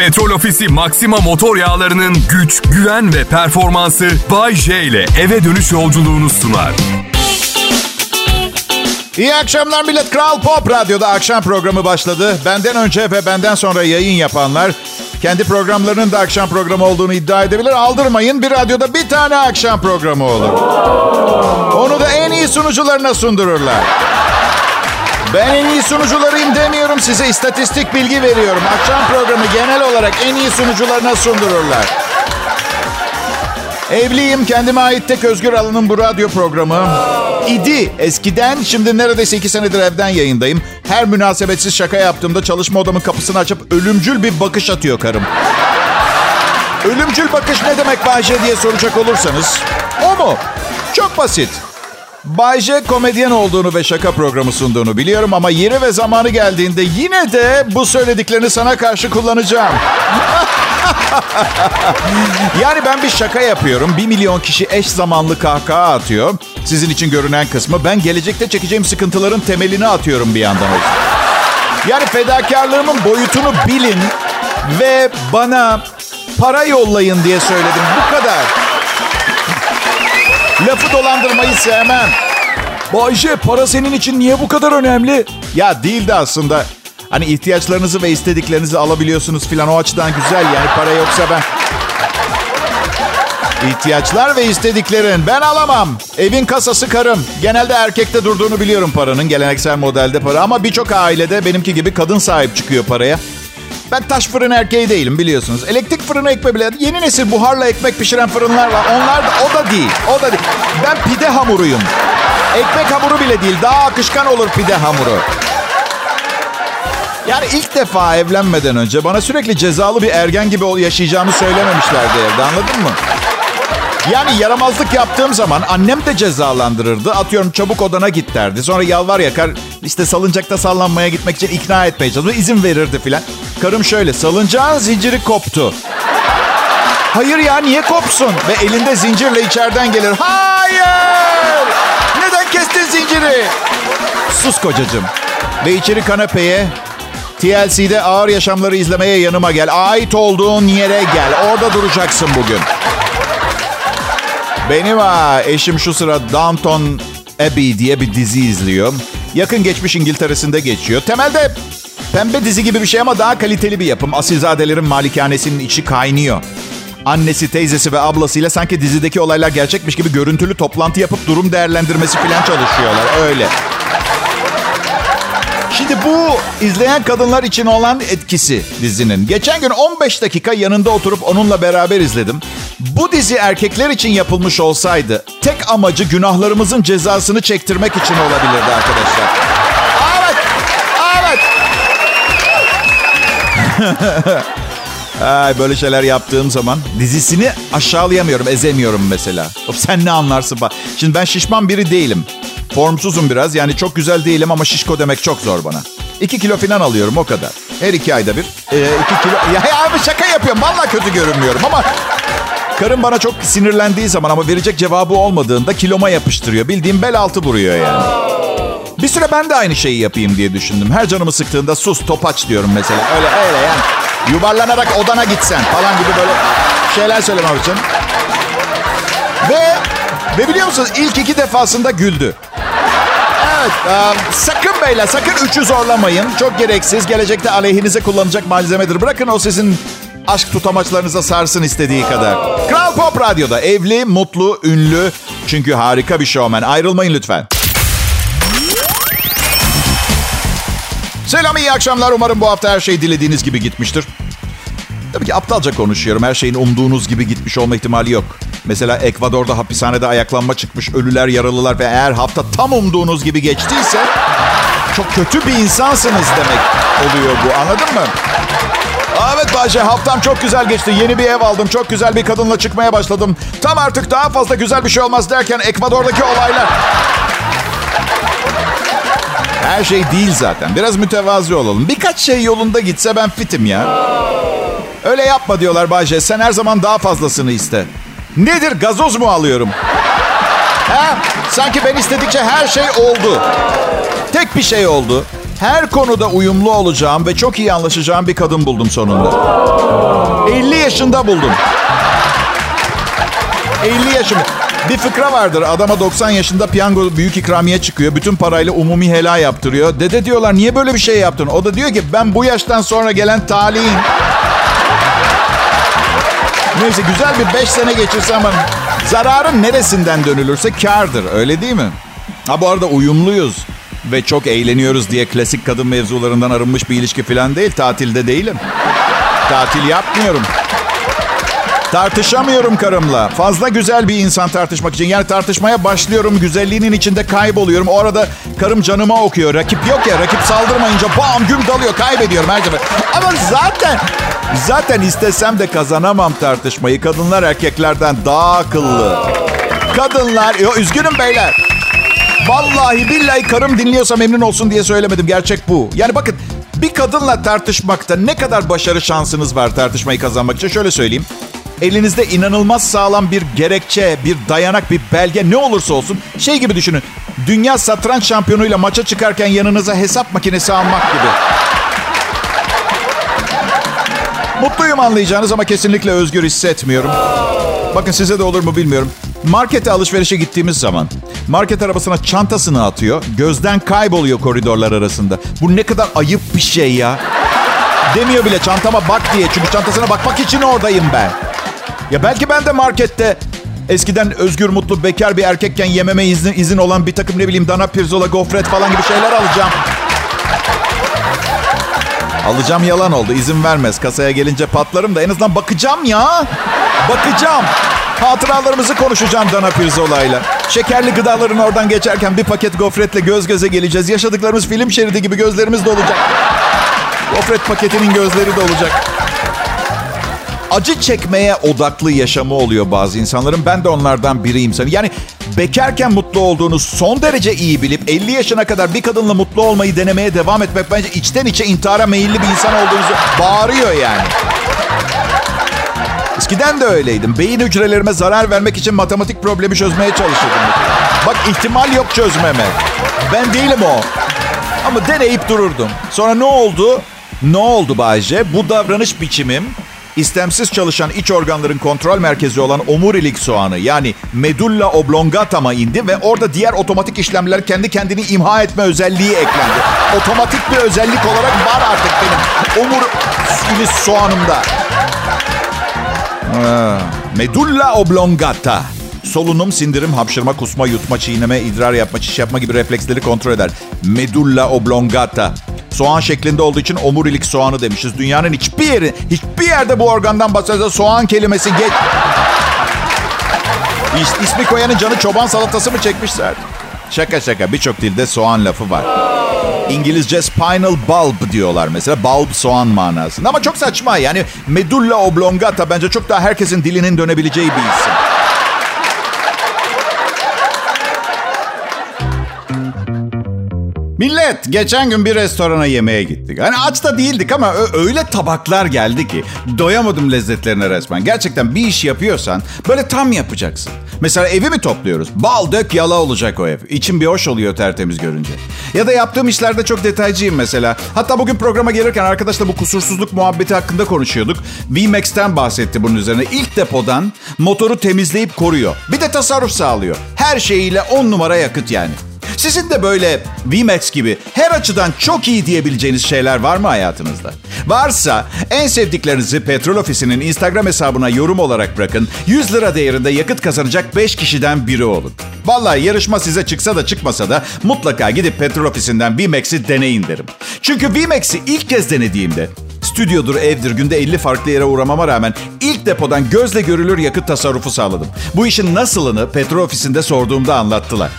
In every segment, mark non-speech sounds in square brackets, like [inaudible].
Petrol Ofisi Maxima motor yağlarının güç, güven ve performansı Bay J ile eve dönüş yolculuğunu sunar. İyi akşamlar millet. Kral Pop Radyo'da akşam programı başladı. Benden önce ve benden sonra yayın yapanlar kendi programlarının da akşam programı olduğunu iddia edebilir. Aldırmayın bir radyoda bir tane akşam programı olur. Onu da en iyi sunucularına sundururlar. Ben en iyi sunucularıyım demiyorum size istatistik bilgi veriyorum. Akşam programı genel olarak en iyi sunucularına sundururlar. Evliyim. Kendime ait tek özgür alanım bu radyo programı. İdi eskiden. Şimdi neredeyse iki senedir evden yayındayım. Her münasebetsiz şaka yaptığımda çalışma odamın kapısını açıp ölümcül bir bakış atıyor karım. Ölümcül bakış ne demek Bayce diye soracak olursanız. O mu? Çok basit. Bayce komedyen olduğunu ve şaka programı sunduğunu biliyorum ama yeri ve zamanı geldiğinde yine de bu söylediklerini sana karşı kullanacağım. [laughs] yani ben bir şaka yapıyorum. Bir milyon kişi eş zamanlı kahkaha atıyor. Sizin için görünen kısmı. Ben gelecekte çekeceğim sıkıntıların temelini atıyorum bir yandan. Yani fedakarlığımın boyutunu bilin ve bana para yollayın diye söyledim. Bu kadar. Lafı dolandırmayı sevmem. Bayşe para senin için niye bu kadar önemli? Ya değildi aslında. Hani ihtiyaçlarınızı ve istediklerinizi alabiliyorsunuz filan o açıdan güzel yani para yoksa ben... İhtiyaçlar ve istediklerin. Ben alamam. Evin kasası karım. Genelde erkekte durduğunu biliyorum paranın. Geleneksel modelde para. Ama birçok ailede benimki gibi kadın sahip çıkıyor paraya. Ben taş fırın erkeği değilim biliyorsunuz. Elektrik fırını ekme bile. Yeni nesil buharla ekmek pişiren fırınlar var. Onlar da o da değil. O da değil. Ben pide hamuruyum. Ekmek hamuru bile değil. Daha akışkan olur pide hamuru. Yani ilk defa evlenmeden önce bana sürekli cezalı bir ergen gibi yaşayacağımı söylememişlerdi evde anladın mı? Yani yaramazlık yaptığım zaman annem de cezalandırırdı. Atıyorum çabuk odana git derdi. Sonra yalvar yakar işte salıncakta sallanmaya gitmek için ikna etmeye çalışırdı. izin verirdi filan. Karım şöyle salıncağın zinciri koptu. Hayır ya niye kopsun? Ve elinde zincirle içeriden gelir. Hayır! Neden kestin zinciri? Sus kocacığım. Ve içeri kanepeye TLC'de ağır yaşamları izlemeye yanıma gel. Ait olduğun yere gel. Orada duracaksın bugün. Benim ha, eşim şu sıra Downton Abbey diye bir dizi izliyor. Yakın geçmiş İngiltere'sinde geçiyor. Temelde pembe dizi gibi bir şey ama daha kaliteli bir yapım. Asilzadelerin malikanesinin içi kaynıyor. Annesi, teyzesi ve ablasıyla sanki dizideki olaylar gerçekmiş gibi görüntülü toplantı yapıp durum değerlendirmesi falan çalışıyorlar. Öyle. Şimdi bu izleyen kadınlar için olan etkisi dizinin. Geçen gün 15 dakika yanında oturup onunla beraber izledim. Bu dizi erkekler için yapılmış olsaydı tek amacı günahlarımızın cezasını çektirmek için olabilirdi arkadaşlar. Evet. Evet. [laughs] Ay, böyle şeyler yaptığım zaman dizisini aşağılayamıyorum, ezemiyorum mesela. Sen ne anlarsın? Bak. Şimdi ben şişman biri değilim. Formsuzum biraz. Yani çok güzel değilim ama şişko demek çok zor bana. İki kilo falan alıyorum o kadar. Her iki ayda bir. Ee, iki kilo. Ya, ya abi şaka yapıyorum. Vallahi kötü görünmüyorum ama... Karım bana çok sinirlendiği zaman ama verecek cevabı olmadığında kiloma yapıştırıyor. Bildiğim bel altı vuruyor yani. Bir süre ben de aynı şeyi yapayım diye düşündüm. Her canımı sıktığında sus topaç diyorum mesela. Öyle öyle yani. Yuvarlanarak odana gitsen falan gibi böyle şeyler söylemek için. Ve ve biliyor musunuz ilk iki defasında güldü. Evet, um, sakın beyler, sakın üçü zorlamayın. Çok gereksiz, gelecekte aleyhinize kullanacak malzemedir. Bırakın o sizin aşk tutamaçlarınıza sarsın istediği kadar. Kral Pop Radyo'da evli, mutlu, ünlü. Çünkü harika bir şovmen. Ayrılmayın lütfen. Selam, iyi akşamlar. Umarım bu hafta her şey dilediğiniz gibi gitmiştir. Tabii ki aptalca konuşuyorum. Her şeyin umduğunuz gibi gitmiş olma ihtimali yok. Mesela Ekvador'da hapishanede ayaklanma çıkmış, ölüler, yaralılar ve eğer hafta tam umduğunuz gibi geçtiyse çok kötü bir insansınız demek oluyor bu. Anladın mı? Evet Bayce haftam çok güzel geçti. Yeni bir ev aldım. Çok güzel bir kadınla çıkmaya başladım. Tam artık daha fazla güzel bir şey olmaz derken Ekvador'daki olaylar. Her şey değil zaten. Biraz mütevazi olalım. Birkaç şey yolunda gitse ben fitim ya. Öyle yapma diyorlar Bayce. Sen her zaman daha fazlasını iste. Nedir gazoz mu alıyorum? He? Sanki ben istedikçe her şey oldu. Tek bir şey oldu. Her konuda uyumlu olacağım ve çok iyi anlaşacağım bir kadın buldum sonunda. 50 yaşında buldum. 50 yaşında. Bir fıkra vardır. Adama 90 yaşında piyango büyük ikramiye çıkıyor. Bütün parayla umumi helal yaptırıyor. Dede diyorlar niye böyle bir şey yaptın? O da diyor ki ben bu yaştan sonra gelen talihim. Neyse güzel bir 5 sene geçirsem ben zararın neresinden dönülürse kardır. Öyle değil mi? Ha bu arada uyumluyuz ve çok eğleniyoruz diye klasik kadın mevzularından arınmış bir ilişki falan değil. Tatilde değilim. Tatil yapmıyorum. Tartışamıyorum karımla. Fazla güzel bir insan tartışmak için. Yani tartışmaya başlıyorum. Güzelliğinin içinde kayboluyorum. O arada karım canıma okuyor. Rakip yok ya. Rakip saldırmayınca bam güm dalıyor. Kaybediyorum her sefer. Ama zaten zaten istesem de kazanamam tartışmayı. Kadınlar erkeklerden daha akıllı. Kadınlar... Yo, üzgünüm beyler. Vallahi billahi karım dinliyorsa memnun olsun diye söylemedim. Gerçek bu. Yani bakın bir kadınla tartışmakta ne kadar başarı şansınız var tartışmayı kazanmak için şöyle söyleyeyim. Elinizde inanılmaz sağlam bir gerekçe, bir dayanak, bir belge ne olursa olsun şey gibi düşünün. Dünya satranç şampiyonuyla maça çıkarken yanınıza hesap makinesi almak gibi. Mutluyum anlayacağınız ama kesinlikle özgür hissetmiyorum. Bakın size de olur mu bilmiyorum. Markete alışverişe gittiğimiz zaman market arabasına çantasını atıyor. Gözden kayboluyor koridorlar arasında. Bu ne kadar ayıp bir şey ya. Demiyor bile çantama bak diye. Çünkü çantasına bakmak için oradayım ben. Ya belki ben de markette eskiden özgür, mutlu, bekar bir erkekken yememe izin, izin olan bir takım ne bileyim dana pirzola, gofret falan gibi şeyler alacağım. Alacağım yalan oldu. İzin vermez. Kasaya gelince patlarım da en azından bakacağım ya. Bakacağım. Hatıralarımızı konuşacağım Dana Pirzola'yla. Şekerli gıdaların oradan geçerken bir paket gofretle göz göze geleceğiz. Yaşadıklarımız film şeridi gibi gözlerimiz de olacak. Gofret paketinin gözleri de olacak. Acı çekmeye odaklı yaşamı oluyor bazı insanların. Ben de onlardan biriyim. Yani bekarken mutlu olduğunu son derece iyi bilip 50 yaşına kadar bir kadınla mutlu olmayı denemeye devam etmek bence içten içe intihara meyilli bir insan olduğunuzu bağırıyor yani. Eskiden de öyleydim. Beyin hücrelerime zarar vermek için matematik problemi çözmeye çalışırdım. Bak ihtimal yok çözmeme. Ben değilim o. Ama deneyip dururdum. Sonra ne oldu? Ne oldu Bayce? Bu davranış biçimim istemsiz çalışan iç organların kontrol merkezi olan omurilik soğanı yani medulla oblongata'ma indi ve orada diğer otomatik işlemler kendi kendini imha etme özelliği eklendi. Otomatik bir özellik olarak var artık benim omurilik soğanımda. Medulla oblongata. Solunum, sindirim, hapşırma, kusma, yutma, çiğneme, idrar yapma, çiş yapma gibi refleksleri kontrol eder. Medulla oblongata. Soğan şeklinde olduğu için omurilik soğanı demişiz. Dünyanın hiçbir yeri, hiçbir yerde bu organdan bahsederse soğan kelimesi geç... İs, ismi koyanın canı çoban salatası mı çekmişler? Şaka şaka birçok dilde soğan lafı var. İngilizce spinal bulb diyorlar mesela. Bulb soğan manasında. Ama çok saçma yani medulla oblongata bence çok daha herkesin dilinin dönebileceği bir isim. Millet geçen gün bir restorana yemeğe gittik. Hani aç da değildik ama öyle tabaklar geldi ki doyamadım lezzetlerine resmen. Gerçekten bir iş yapıyorsan böyle tam yapacaksın. Mesela evi mi topluyoruz? Bal dök yala olacak o ev. İçim bir hoş oluyor tertemiz görünce. Ya da yaptığım işlerde çok detaycıyım mesela. Hatta bugün programa gelirken arkadaşla bu kusursuzluk muhabbeti hakkında konuşuyorduk. VMAX'ten bahsetti bunun üzerine. İlk depodan motoru temizleyip koruyor. Bir de tasarruf sağlıyor. Her şeyiyle on numara yakıt yani. Sizin de böyle VMAX gibi her açıdan çok iyi diyebileceğiniz şeyler var mı hayatınızda? Varsa en sevdiklerinizi Petrol Ofisi'nin Instagram hesabına yorum olarak bırakın. 100 lira değerinde yakıt kazanacak 5 kişiden biri olun. Vallahi yarışma size çıksa da çıkmasa da mutlaka gidip Petrol Ofisi'nden VMAX'i deneyin derim. Çünkü VMAX'i ilk kez denediğimde stüdyodur, evdir, günde 50 farklı yere uğramama rağmen ilk depodan gözle görülür yakıt tasarrufu sağladım. Bu işin nasılını petrol ofisinde sorduğumda anlattılar.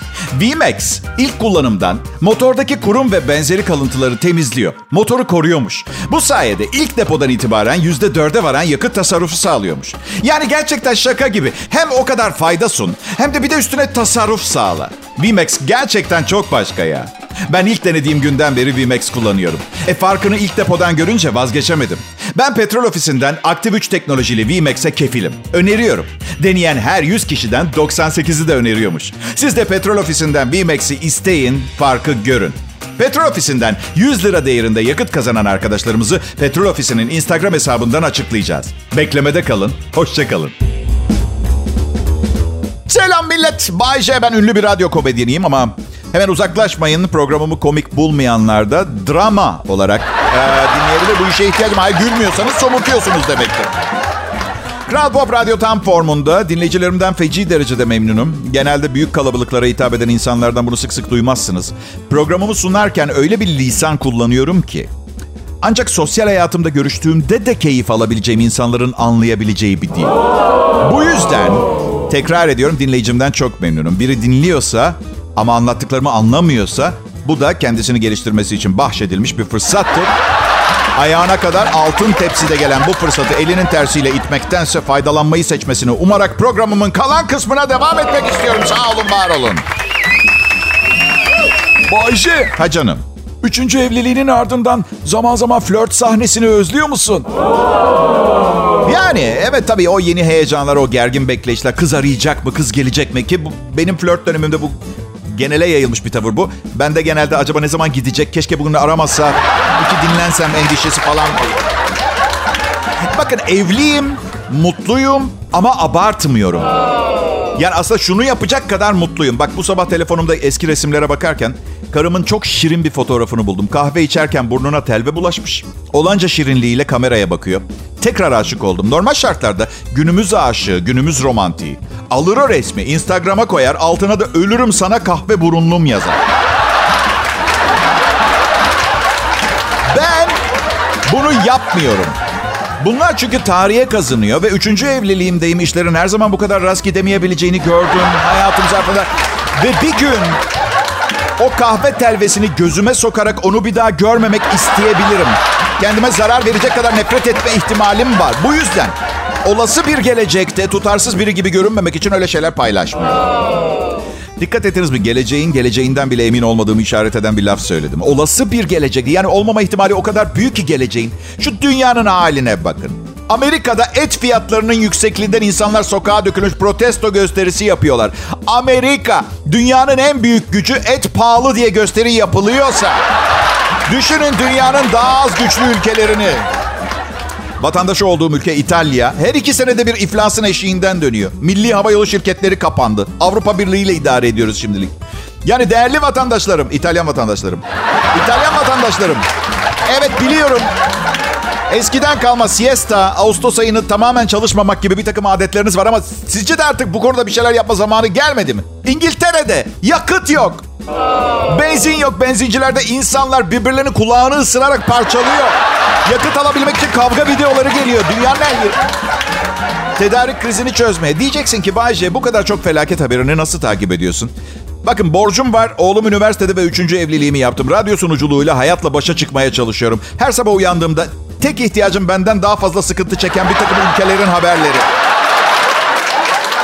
VMAX ilk kullanımdan motordaki kurum ve benzeri kalıntıları temizliyor. Motoru koruyormuş. Bu sayede ilk depodan itibaren %4'e varan yakıt tasarrufu sağlıyormuş. Yani gerçekten şaka gibi. Hem o kadar fayda sun hem de bir de üstüne tasarruf sağla. VMAX gerçekten çok başka ya. Ben ilk denediğim günden beri VMAX kullanıyorum. E farkını ilk depodan görünce vazgeçemedim. Ben petrol ofisinden aktif 3 teknolojili VMAX'e kefilim. Öneriyorum. Deneyen her 100 kişiden 98'i de öneriyormuş. Siz de petrol ofisinden VMAX'i isteyin, farkı görün. Petrol ofisinden 100 lira değerinde yakıt kazanan arkadaşlarımızı Petrol ofisinin Instagram hesabından açıklayacağız. Beklemede kalın, hoşçakalın. Selam millet. Bay J ben ünlü bir radyo komedyeniyim ama hemen uzaklaşmayın. Programımı komik bulmayanlar da drama olarak e, dinleyebilir. Bu işe ihtiyacım. Hayır gülmüyorsanız somurtuyorsunuz demektir. Kral Pop Radyo tam formunda. Dinleyicilerimden feci derecede memnunum. Genelde büyük kalabalıklara hitap eden insanlardan bunu sık sık duymazsınız. Programımı sunarken öyle bir lisan kullanıyorum ki... Ancak sosyal hayatımda görüştüğümde de keyif alabileceğim insanların anlayabileceği bir dil. Bu yüzden tekrar ediyorum dinleyicimden çok memnunum. Biri dinliyorsa ama anlattıklarımı anlamıyorsa bu da kendisini geliştirmesi için bahşedilmiş bir fırsattır. Ayağına kadar altın tepside gelen bu fırsatı elinin tersiyle itmektense faydalanmayı seçmesini umarak programımın kalan kısmına devam etmek istiyorum. Sağ olun, var olun. Bayşe, Ha canım. üçüncü evliliğinin ardından zaman zaman flört sahnesini özlüyor musun? Yani evet tabii o yeni heyecanlar, o gergin bekleyişler. Kız arayacak mı, kız gelecek mi ki? Bu, benim flört dönemimde bu genele yayılmış bir tavır bu. Ben de genelde acaba ne zaman gidecek, keşke bugün aramazsa, iki dinlensem endişesi falan. Bakın evliyim, mutluyum ama abartmıyorum. Yani aslında şunu yapacak kadar mutluyum. Bak bu sabah telefonumda eski resimlere bakarken karımın çok şirin bir fotoğrafını buldum. Kahve içerken burnuna telve bulaşmış. Olanca şirinliğiyle kameraya bakıyor. Tekrar aşık oldum. Normal şartlarda günümüz aşığı, günümüz romantiği. Alır o resmi, Instagram'a koyar, altına da ölürüm sana kahve burunlum yazar. Ben bunu yapmıyorum. Bunlar çünkü tarihe kazınıyor ve üçüncü evliliğimdeyim. İşlerin her zaman bu kadar rast gidemeyebileceğini gördüm hayatım zarfında. Ve bir gün o kahve telvesini gözüme sokarak onu bir daha görmemek isteyebilirim. Kendime zarar verecek kadar nefret etme ihtimalim var. Bu yüzden olası bir gelecekte tutarsız biri gibi görünmemek için öyle şeyler paylaşmıyorum. Dikkat ettiniz mi? Geleceğin geleceğinden bile emin olmadığımı işaret eden bir laf söyledim. Olası bir gelecek. Yani olmama ihtimali o kadar büyük ki geleceğin. Şu dünyanın haline bakın. Amerika'da et fiyatlarının yüksekliğinden insanlar sokağa dökülmüş protesto gösterisi yapıyorlar. Amerika dünyanın en büyük gücü et pahalı diye gösteri yapılıyorsa düşünün dünyanın daha az güçlü ülkelerini. Vatandaşı olduğum ülke İtalya her iki senede bir iflasın eşiğinden dönüyor. Milli havayolu şirketleri kapandı. Avrupa Birliği ile idare ediyoruz şimdilik. Yani değerli vatandaşlarım, İtalyan vatandaşlarım. İtalyan vatandaşlarım. Evet biliyorum. Eskiden kalma siesta, Ağustos ayını tamamen çalışmamak gibi bir takım adetleriniz var ama sizce de artık bu konuda bir şeyler yapma zamanı gelmedi mi? İngiltere'de yakıt yok. Benzin yok. Benzincilerde insanlar birbirlerinin kulağını ısırarak parçalıyor. Yakıt alabilmek için kavga videoları geliyor. Dünyanın her yeri. Tedarik krizini çözmeye. Diyeceksin ki Bayce bu kadar çok felaket haberini nasıl takip ediyorsun? Bakın borcum var. Oğlum üniversitede ve üçüncü evliliğimi yaptım. Radyo sunuculuğuyla hayatla başa çıkmaya çalışıyorum. Her sabah uyandığımda tek ihtiyacım benden daha fazla sıkıntı çeken bir takım ülkelerin haberleri.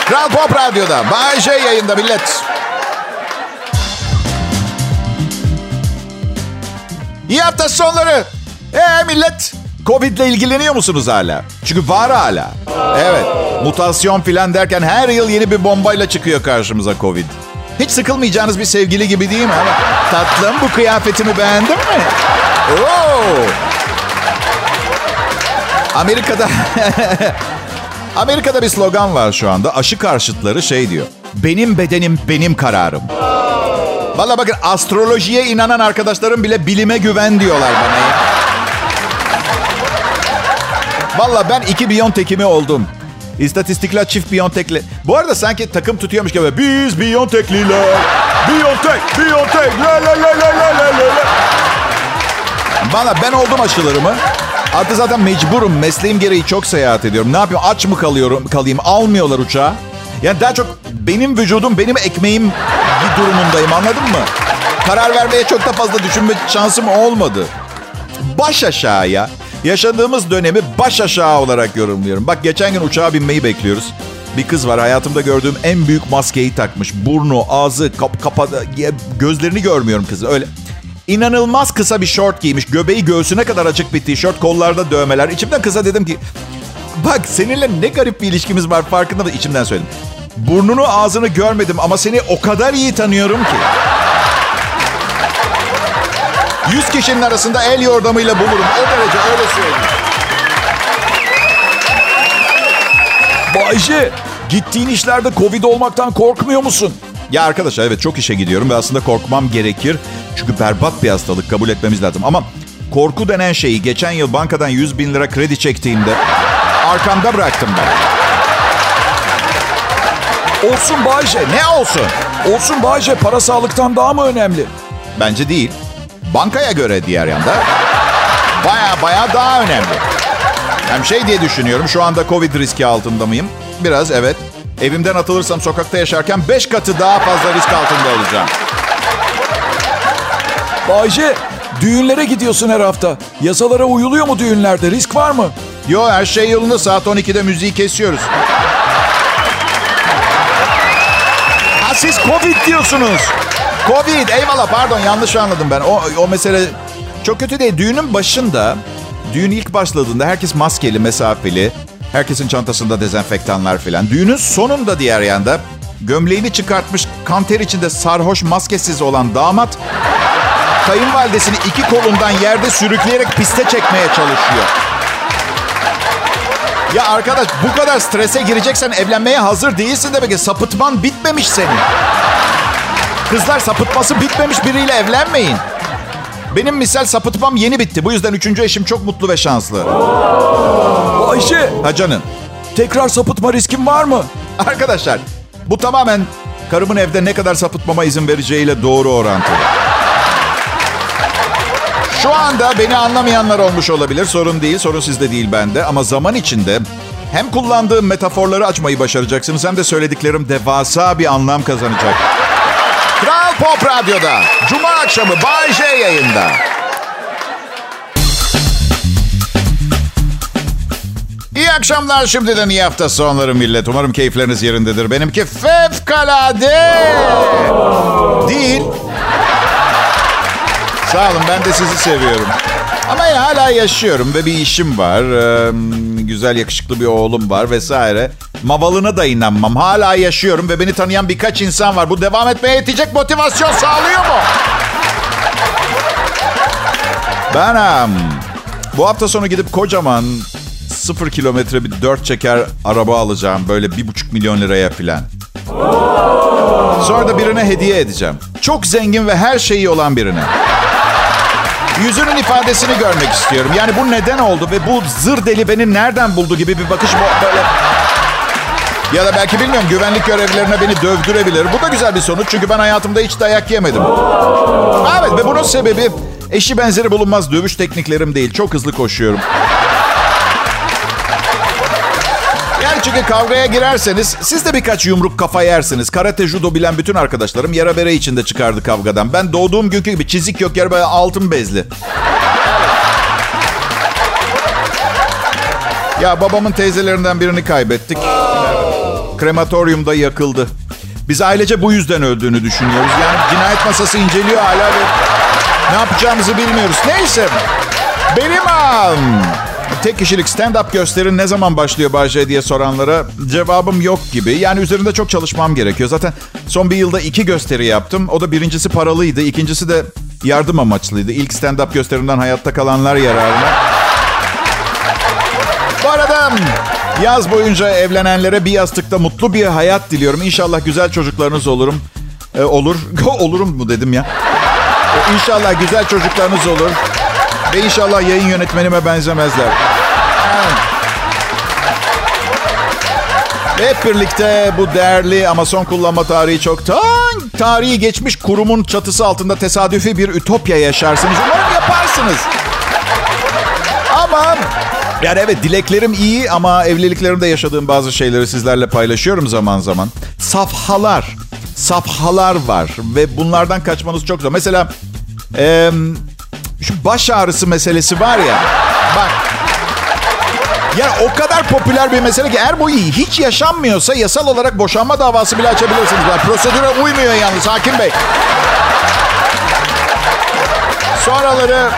Kral Pop Radyo'da. Bay J yayında millet. İyi hafta sonları. Ee millet, Covid ile ilgileniyor musunuz hala? Çünkü var hala. Evet, mutasyon filan derken her yıl yeni bir bombayla çıkıyor karşımıza Covid. Hiç sıkılmayacağınız bir sevgili gibi değil mi? Ama tatlım bu kıyafetimi beğendin mi? Oo. Amerika'da [laughs] Amerika'da bir slogan var şu anda. Aşı karşıtları şey diyor. Benim bedenim benim kararım. Valla bakın astrolojiye inanan arkadaşlarım bile bilime güven diyorlar bana ya. Valla ben iki Biontech'imi oldum. İstatistikler çift Biontech'li. Bu arada sanki takım tutuyormuş gibi. Biz Biontech'liler. Biontech, Biontech. La la la la la la la. Valla ben oldum aşılarımı. Artık zaten mecburum. Mesleğim gereği çok seyahat ediyorum. Ne yapıyorum? Aç mı kalıyorum, kalayım? Almıyorlar uçağa. Yani daha çok benim vücudum, benim ekmeğim durumundayım anladın mı? Karar vermeye çok da fazla düşünme şansım olmadı. Baş aşağıya yaşadığımız dönemi baş aşağı olarak yorumluyorum. Bak geçen gün uçağa binmeyi bekliyoruz. Bir kız var hayatımda gördüğüm en büyük maskeyi takmış. Burnu, ağzı kap kapadı. Gözlerini görmüyorum kızı öyle. İnanılmaz kısa bir şort giymiş. Göbeği göğsüne kadar açık bir tişört. Kollarda dövmeler. İçimden kıza dedim ki... Bak seninle ne garip bir ilişkimiz var farkında da içimden söyledim. Burnunu ağzını görmedim ama seni o kadar iyi tanıyorum ki. 100 kişinin arasında el yordamıyla bulurum. O derece öyle söyleyeyim. Bayce, gittiğin işlerde Covid olmaktan korkmuyor musun? Ya arkadaşlar evet çok işe gidiyorum ve aslında korkmam gerekir. Çünkü berbat bir hastalık kabul etmemiz lazım. Ama korku denen şeyi geçen yıl bankadan 100 bin lira kredi çektiğimde arkamda bıraktım ben. Olsun Bayce. Ne olsun? Olsun Bayce. Para sağlıktan daha mı önemli? Bence değil. Bankaya göre diğer yanda baya baya daha önemli. Hem şey diye düşünüyorum şu anda Covid riski altında mıyım? Biraz evet. Evimden atılırsam sokakta yaşarken 5 katı daha fazla risk altında olacağım. Bayce, düğünlere gidiyorsun her hafta. Yasalara uyuluyor mu düğünlerde? Risk var mı? Yo her şey yolunda saat 12'de müziği kesiyoruz. Ha siz Covid diyorsunuz. Covid eyvallah pardon yanlış anladım ben. O, o mesele çok kötü değil. Düğünün başında, düğün ilk başladığında herkes maskeli, mesafeli. Herkesin çantasında dezenfektanlar filan. Düğünün sonunda diğer yanda gömleğini çıkartmış kanter içinde sarhoş maskesiz olan damat kayınvalidesini iki kolundan yerde sürükleyerek piste çekmeye çalışıyor. Ya arkadaş bu kadar strese gireceksen evlenmeye hazır değilsin demek ki sapıtman bitmemiş senin. Kızlar sapıtması bitmemiş biriyle evlenmeyin. Benim misal sapıtmam yeni bitti. Bu yüzden üçüncü eşim çok mutlu ve şanslı. Bayce, Ha canım. tekrar sapıtma riskin var mı? Arkadaşlar bu tamamen karımın evde ne kadar sapıtmama izin vereceğiyle doğru orantılı. Şu anda beni anlamayanlar olmuş olabilir. Sorun değil, sorun sizde değil bende. Ama zaman içinde hem kullandığım metaforları açmayı başaracaksınız hem de söylediklerim devasa bir anlam kazanacak. Kral Pop Radyo'da Cuma akşamı Bay J yayında. İyi akşamlar şimdiden iyi hafta sonları millet. Umarım keyifleriniz yerindedir. Benimki fevkalade. Değil. Sağ olun ben de sizi seviyorum. Ama ya hala yaşıyorum ve bir işim var. Ee, güzel yakışıklı bir oğlum var vesaire. Mavalına da inanmam. Hala yaşıyorum ve beni tanıyan birkaç insan var. Bu devam etmeye yetecek motivasyon sağlıyor mu? Ben em, bu hafta sonu gidip kocaman sıfır kilometre bir dört çeker araba alacağım. Böyle bir buçuk milyon liraya filan. Sonra da birine hediye edeceğim. Çok zengin ve her şeyi olan birine. Yüzünün ifadesini görmek istiyorum. Yani bu neden oldu ve bu zır deli beni nereden buldu gibi bir bakış böyle... Ya da belki bilmiyorum güvenlik görevlilerine beni dövdürebilir. Bu da güzel bir sonuç çünkü ben hayatımda hiç dayak yemedim. Evet ve bunun sebebi eşi benzeri bulunmaz dövüş tekniklerim değil. Çok hızlı koşuyorum. Çünkü kavgaya girerseniz siz de birkaç yumruk kafa yersiniz. Karate, judo bilen bütün arkadaşlarım yara bere içinde çıkardı kavgadan. Ben doğduğum günkü gibi çizik yok yer böyle altın bezli. Ya babamın teyzelerinden birini kaybettik. Krematoryumda yakıldı. Biz ailece bu yüzden öldüğünü düşünüyoruz. Yani cinayet masası inceliyor hala ve ne yapacağımızı bilmiyoruz. Neyse. Benim am. Tek kişilik stand-up gösterin ne zaman başlıyor Bahçe diye soranlara cevabım yok gibi. Yani üzerinde çok çalışmam gerekiyor. Zaten son bir yılda iki gösteri yaptım. O da birincisi paralıydı. ikincisi de yardım amaçlıydı. İlk stand-up gösterimden hayatta kalanlar yararına. Bu arada yaz boyunca evlenenlere bir yastıkta mutlu bir hayat diliyorum. İnşallah güzel çocuklarınız olurum. Ee, olur. [laughs] Olurum mu dedim ya. Ee, İnşallah güzel çocuklarınız olur. Ve inşallah yayın yönetmenime benzemezler. Ve Hep birlikte bu değerli ama son kullanma tarihi çoktan tarihi geçmiş kurumun çatısı altında tesadüfi bir ütopya yaşarsınız. Umarım yaparsınız. Ama yani evet dileklerim iyi ama evliliklerimde yaşadığım bazı şeyleri sizlerle paylaşıyorum zaman zaman. Safhalar, safhalar var ve bunlardan kaçmanız çok zor. Mesela eee, şu baş ağrısı meselesi var ya. Bak. Yani o kadar popüler bir mesele ki eğer bu hiç yaşanmıyorsa yasal olarak boşanma davası bile açabilirsiniz. Yani prosedüre uymuyor yalnız hakim bey. Sonraları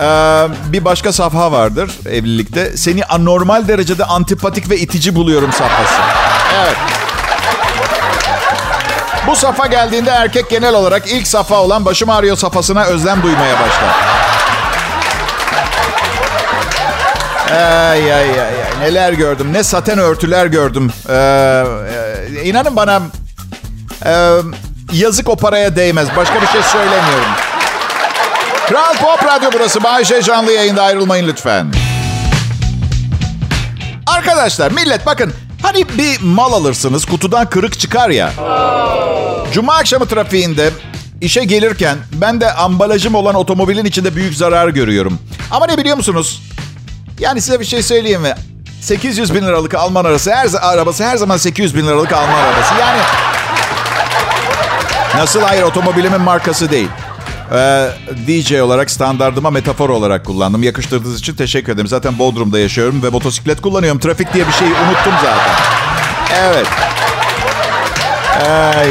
ee, bir başka safha vardır evlilikte. Seni anormal derecede antipatik ve itici buluyorum safhası. Evet. Bu safa geldiğinde erkek genel olarak ilk safa olan başım ağrıyor safhasına özlem duymaya başlar. Ay ay ay ay neler gördüm. Ne saten örtüler gördüm. Ee, e, inanın bana e, yazık o paraya değmez. Başka bir şey söylemiyorum. Kral Pop Radyo burası. Bayşe canlı yayında ayrılmayın lütfen. Arkadaşlar millet bakın. Hani bir mal alırsınız kutudan kırık çıkar ya. Cuma akşamı trafiğinde işe gelirken ben de ambalajım olan otomobilin içinde büyük zarar görüyorum. Ama ne biliyor musunuz? Yani size bir şey söyleyeyim mi? 800 bin liralık Alman arası her arabası her zaman 800 bin liralık Alman arabası. Yani nasıl hayır otomobilimin markası değil. Ee, DJ olarak standardıma metafor olarak kullandım. Yakıştırdığınız için teşekkür ederim. Zaten Bodrum'da yaşıyorum ve motosiklet kullanıyorum. Trafik diye bir şeyi unuttum zaten. Evet. Ay.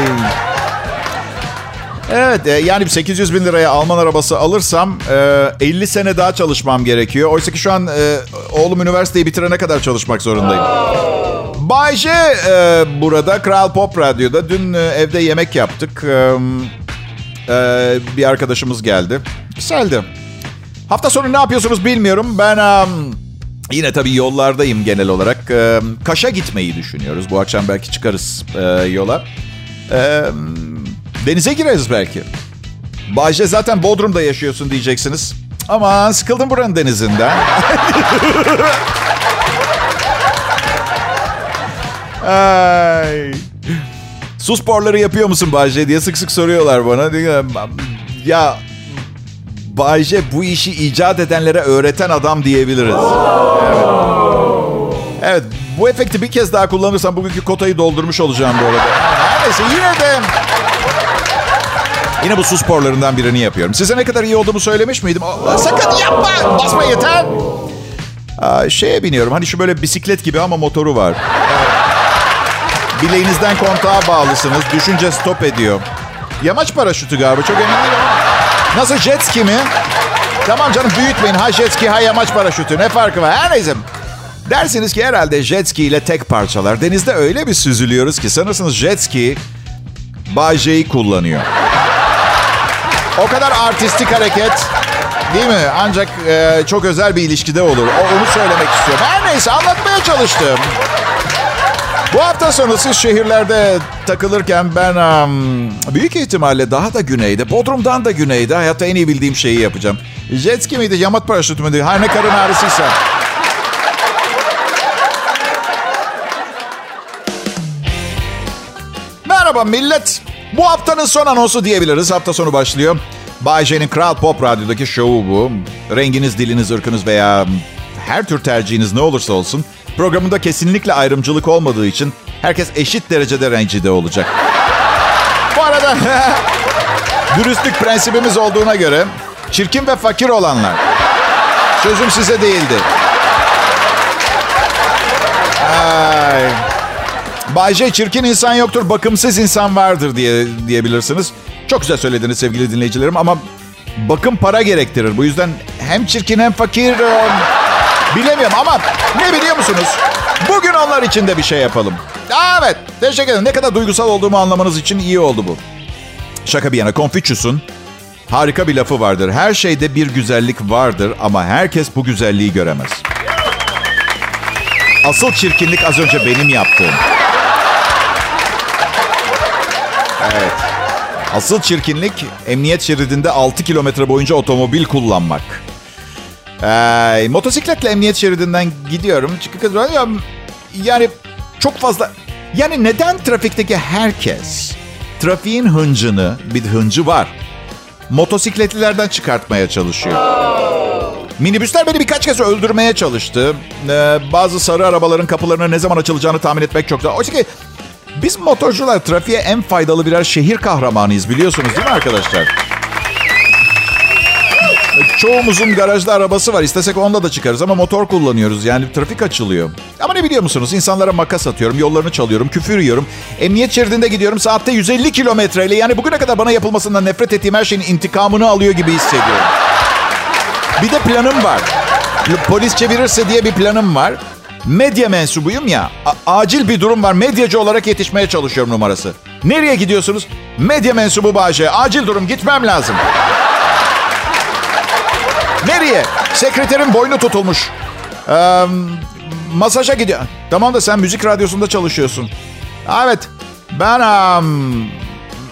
Evet yani 800 bin liraya Alman arabası alırsam 50 sene daha çalışmam gerekiyor. Oysa ki şu an oğlum üniversiteyi bitirene kadar çalışmak zorundayım. Bayce burada Kral Pop Radyo'da dün evde yemek yaptık. Bir arkadaşımız geldi. Güzeldi. Hafta sonu ne yapıyorsunuz bilmiyorum. Ben yine tabii yollardayım genel olarak. Kaş'a gitmeyi düşünüyoruz. Bu akşam belki çıkarız yola. Denize gireriz belki. Bayce zaten Bodrum'da yaşıyorsun diyeceksiniz. Ama sıkıldım buranın denizinden. [laughs] Ay. Su sporları yapıyor musun Bayce diye sık sık soruyorlar bana. Ya Bayce bu işi icat edenlere öğreten adam diyebiliriz. Evet. Evet bu efekti bir kez daha kullanırsam bugünkü kotayı doldurmuş olacağım bu arada. Neyse yine de Yine bu su sporlarından birini yapıyorum. Size ne kadar iyi olduğumu söylemiş miydim? Sakın yapma! Basma yeter! Aa, şeye biniyorum. Hani şu böyle bisiklet gibi ama motoru var. Bileğinizden kontağa bağlısınız. Düşünce stop ediyor. Yamaç paraşütü galiba. Çok emin değilim Nasıl jet ski mi? Tamam canım büyütmeyin. Ha jet ski ha yamaç paraşütü. Ne farkı var? Her neyse. Dersiniz ki herhalde jet ski ile tek parçalar. Denizde öyle bir süzülüyoruz ki sanırsınız jet ski Bay J'yi kullanıyor. O kadar artistik hareket değil mi? Ancak e, çok özel bir ilişkide olur. O, onu söylemek istiyorum. Her neyse anlatmaya çalıştım. Bu hafta sonu siz şehirlerde takılırken ben um, büyük ihtimalle daha da güneyde, Bodrum'dan da güneyde hayatta en iyi bildiğim şeyi yapacağım. Jet ski miydi, yamat paraşütü müydü? Her ne karın ağrısıysa. Merhaba millet. Bu haftanın son anonsu diyebiliriz. Hafta sonu başlıyor. Bay J'nin Kral Pop Radyo'daki şovu bu. Renginiz, diliniz, ırkınız veya her tür tercihiniz ne olursa olsun programında kesinlikle ayrımcılık olmadığı için herkes eşit derecede rencide olacak. Bu arada [laughs] dürüstlük prensibimiz olduğuna göre çirkin ve fakir olanlar sözüm size değildi. Ay. Bay J çirkin insan yoktur, bakımsız insan vardır diye diyebilirsiniz. Çok güzel söylediniz sevgili dinleyicilerim ama bakım para gerektirir. Bu yüzden hem çirkin hem fakir bilemiyorum ama ne biliyor musunuz? Bugün onlar için de bir şey yapalım. Evet, teşekkür ederim. Ne kadar duygusal olduğumu anlamanız için iyi oldu bu. Şaka bir yana, Confucius'un harika bir lafı vardır. Her şeyde bir güzellik vardır ama herkes bu güzelliği göremez. Asıl çirkinlik az önce benim yaptığım. Evet. Asıl çirkinlik emniyet şeridinde 6 kilometre boyunca otomobil kullanmak. Ee, motosikletle emniyet şeridinden gidiyorum. Yani çok fazla... Yani neden trafikteki herkes trafiğin hıncını, bir hıncı var, motosikletlilerden çıkartmaya çalışıyor? Minibüsler beni birkaç kez öldürmeye çalıştı. Ee, bazı sarı arabaların kapılarının ne zaman açılacağını tahmin etmek çok zor. Oysa ki biz motorcular trafiğe en faydalı birer şehir kahramanıyız biliyorsunuz değil mi arkadaşlar? Çoğumuzun garajda arabası var. İstesek onda da çıkarız ama motor kullanıyoruz. Yani trafik açılıyor. Ama ne biliyor musunuz? İnsanlara makas atıyorum, yollarını çalıyorum, küfür yiyorum. Emniyet şeridinde gidiyorum saatte 150 kilometreyle. Yani bugüne kadar bana yapılmasından nefret ettiğim her şeyin intikamını alıyor gibi hissediyorum. Bir de planım var. Polis çevirirse diye bir planım var. Medya mensubuyum ya. A- acil bir durum var. Medyacı olarak yetişmeye çalışıyorum numarası. Nereye gidiyorsunuz? Medya mensubu Bayce. Acil durum gitmem lazım. Nereye? Sekreterin boynu tutulmuş. Ee, masaja gidiyor. Tamam da sen müzik radyosunda çalışıyorsun. Evet. Ben um,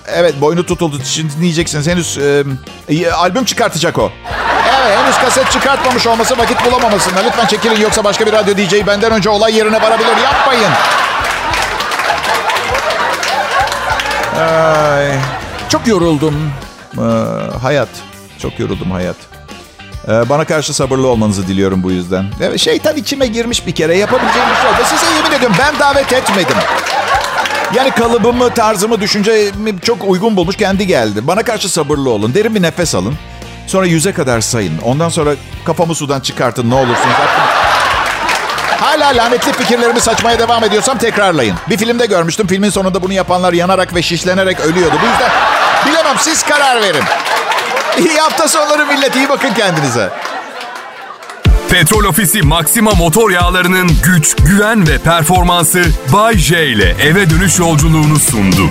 evet boynu tutuldu. Şimdi dinleyeceksiniz. Henüz e, albüm çıkartacak o. Evet henüz kaset çıkartmamış olması vakit bulamamasından. Lütfen çekilin yoksa başka bir radyo DJ benden önce olay yerine varabilir. Yapmayın. Ay, çok yoruldum. Ee, hayat. Çok yoruldum hayat. Ee, bana karşı sabırlı olmanızı diliyorum bu yüzden. Evet, şeytan içime girmiş bir kere. Yapabileceğim bir şey yok. Size yemin ediyorum ben davet etmedim. Yani kalıbımı, tarzımı, düşüncemi çok uygun bulmuş kendi geldi. Bana karşı sabırlı olun. Derin bir nefes alın. Sonra yüze kadar sayın. Ondan sonra kafamı sudan çıkartın ne olursunuz. Hala lanetli fikirlerimi saçmaya devam ediyorsam tekrarlayın. Bir filmde görmüştüm. Filmin sonunda bunu yapanlar yanarak ve şişlenerek ölüyordu. Bu yüzden bilemem siz karar verin. İyi hafta sonları millet. iyi bakın kendinize. Petrol Ofisi Maxima motor yağlarının güç, güven ve performansı Bay J ile eve dönüş yolculuğunu sundu.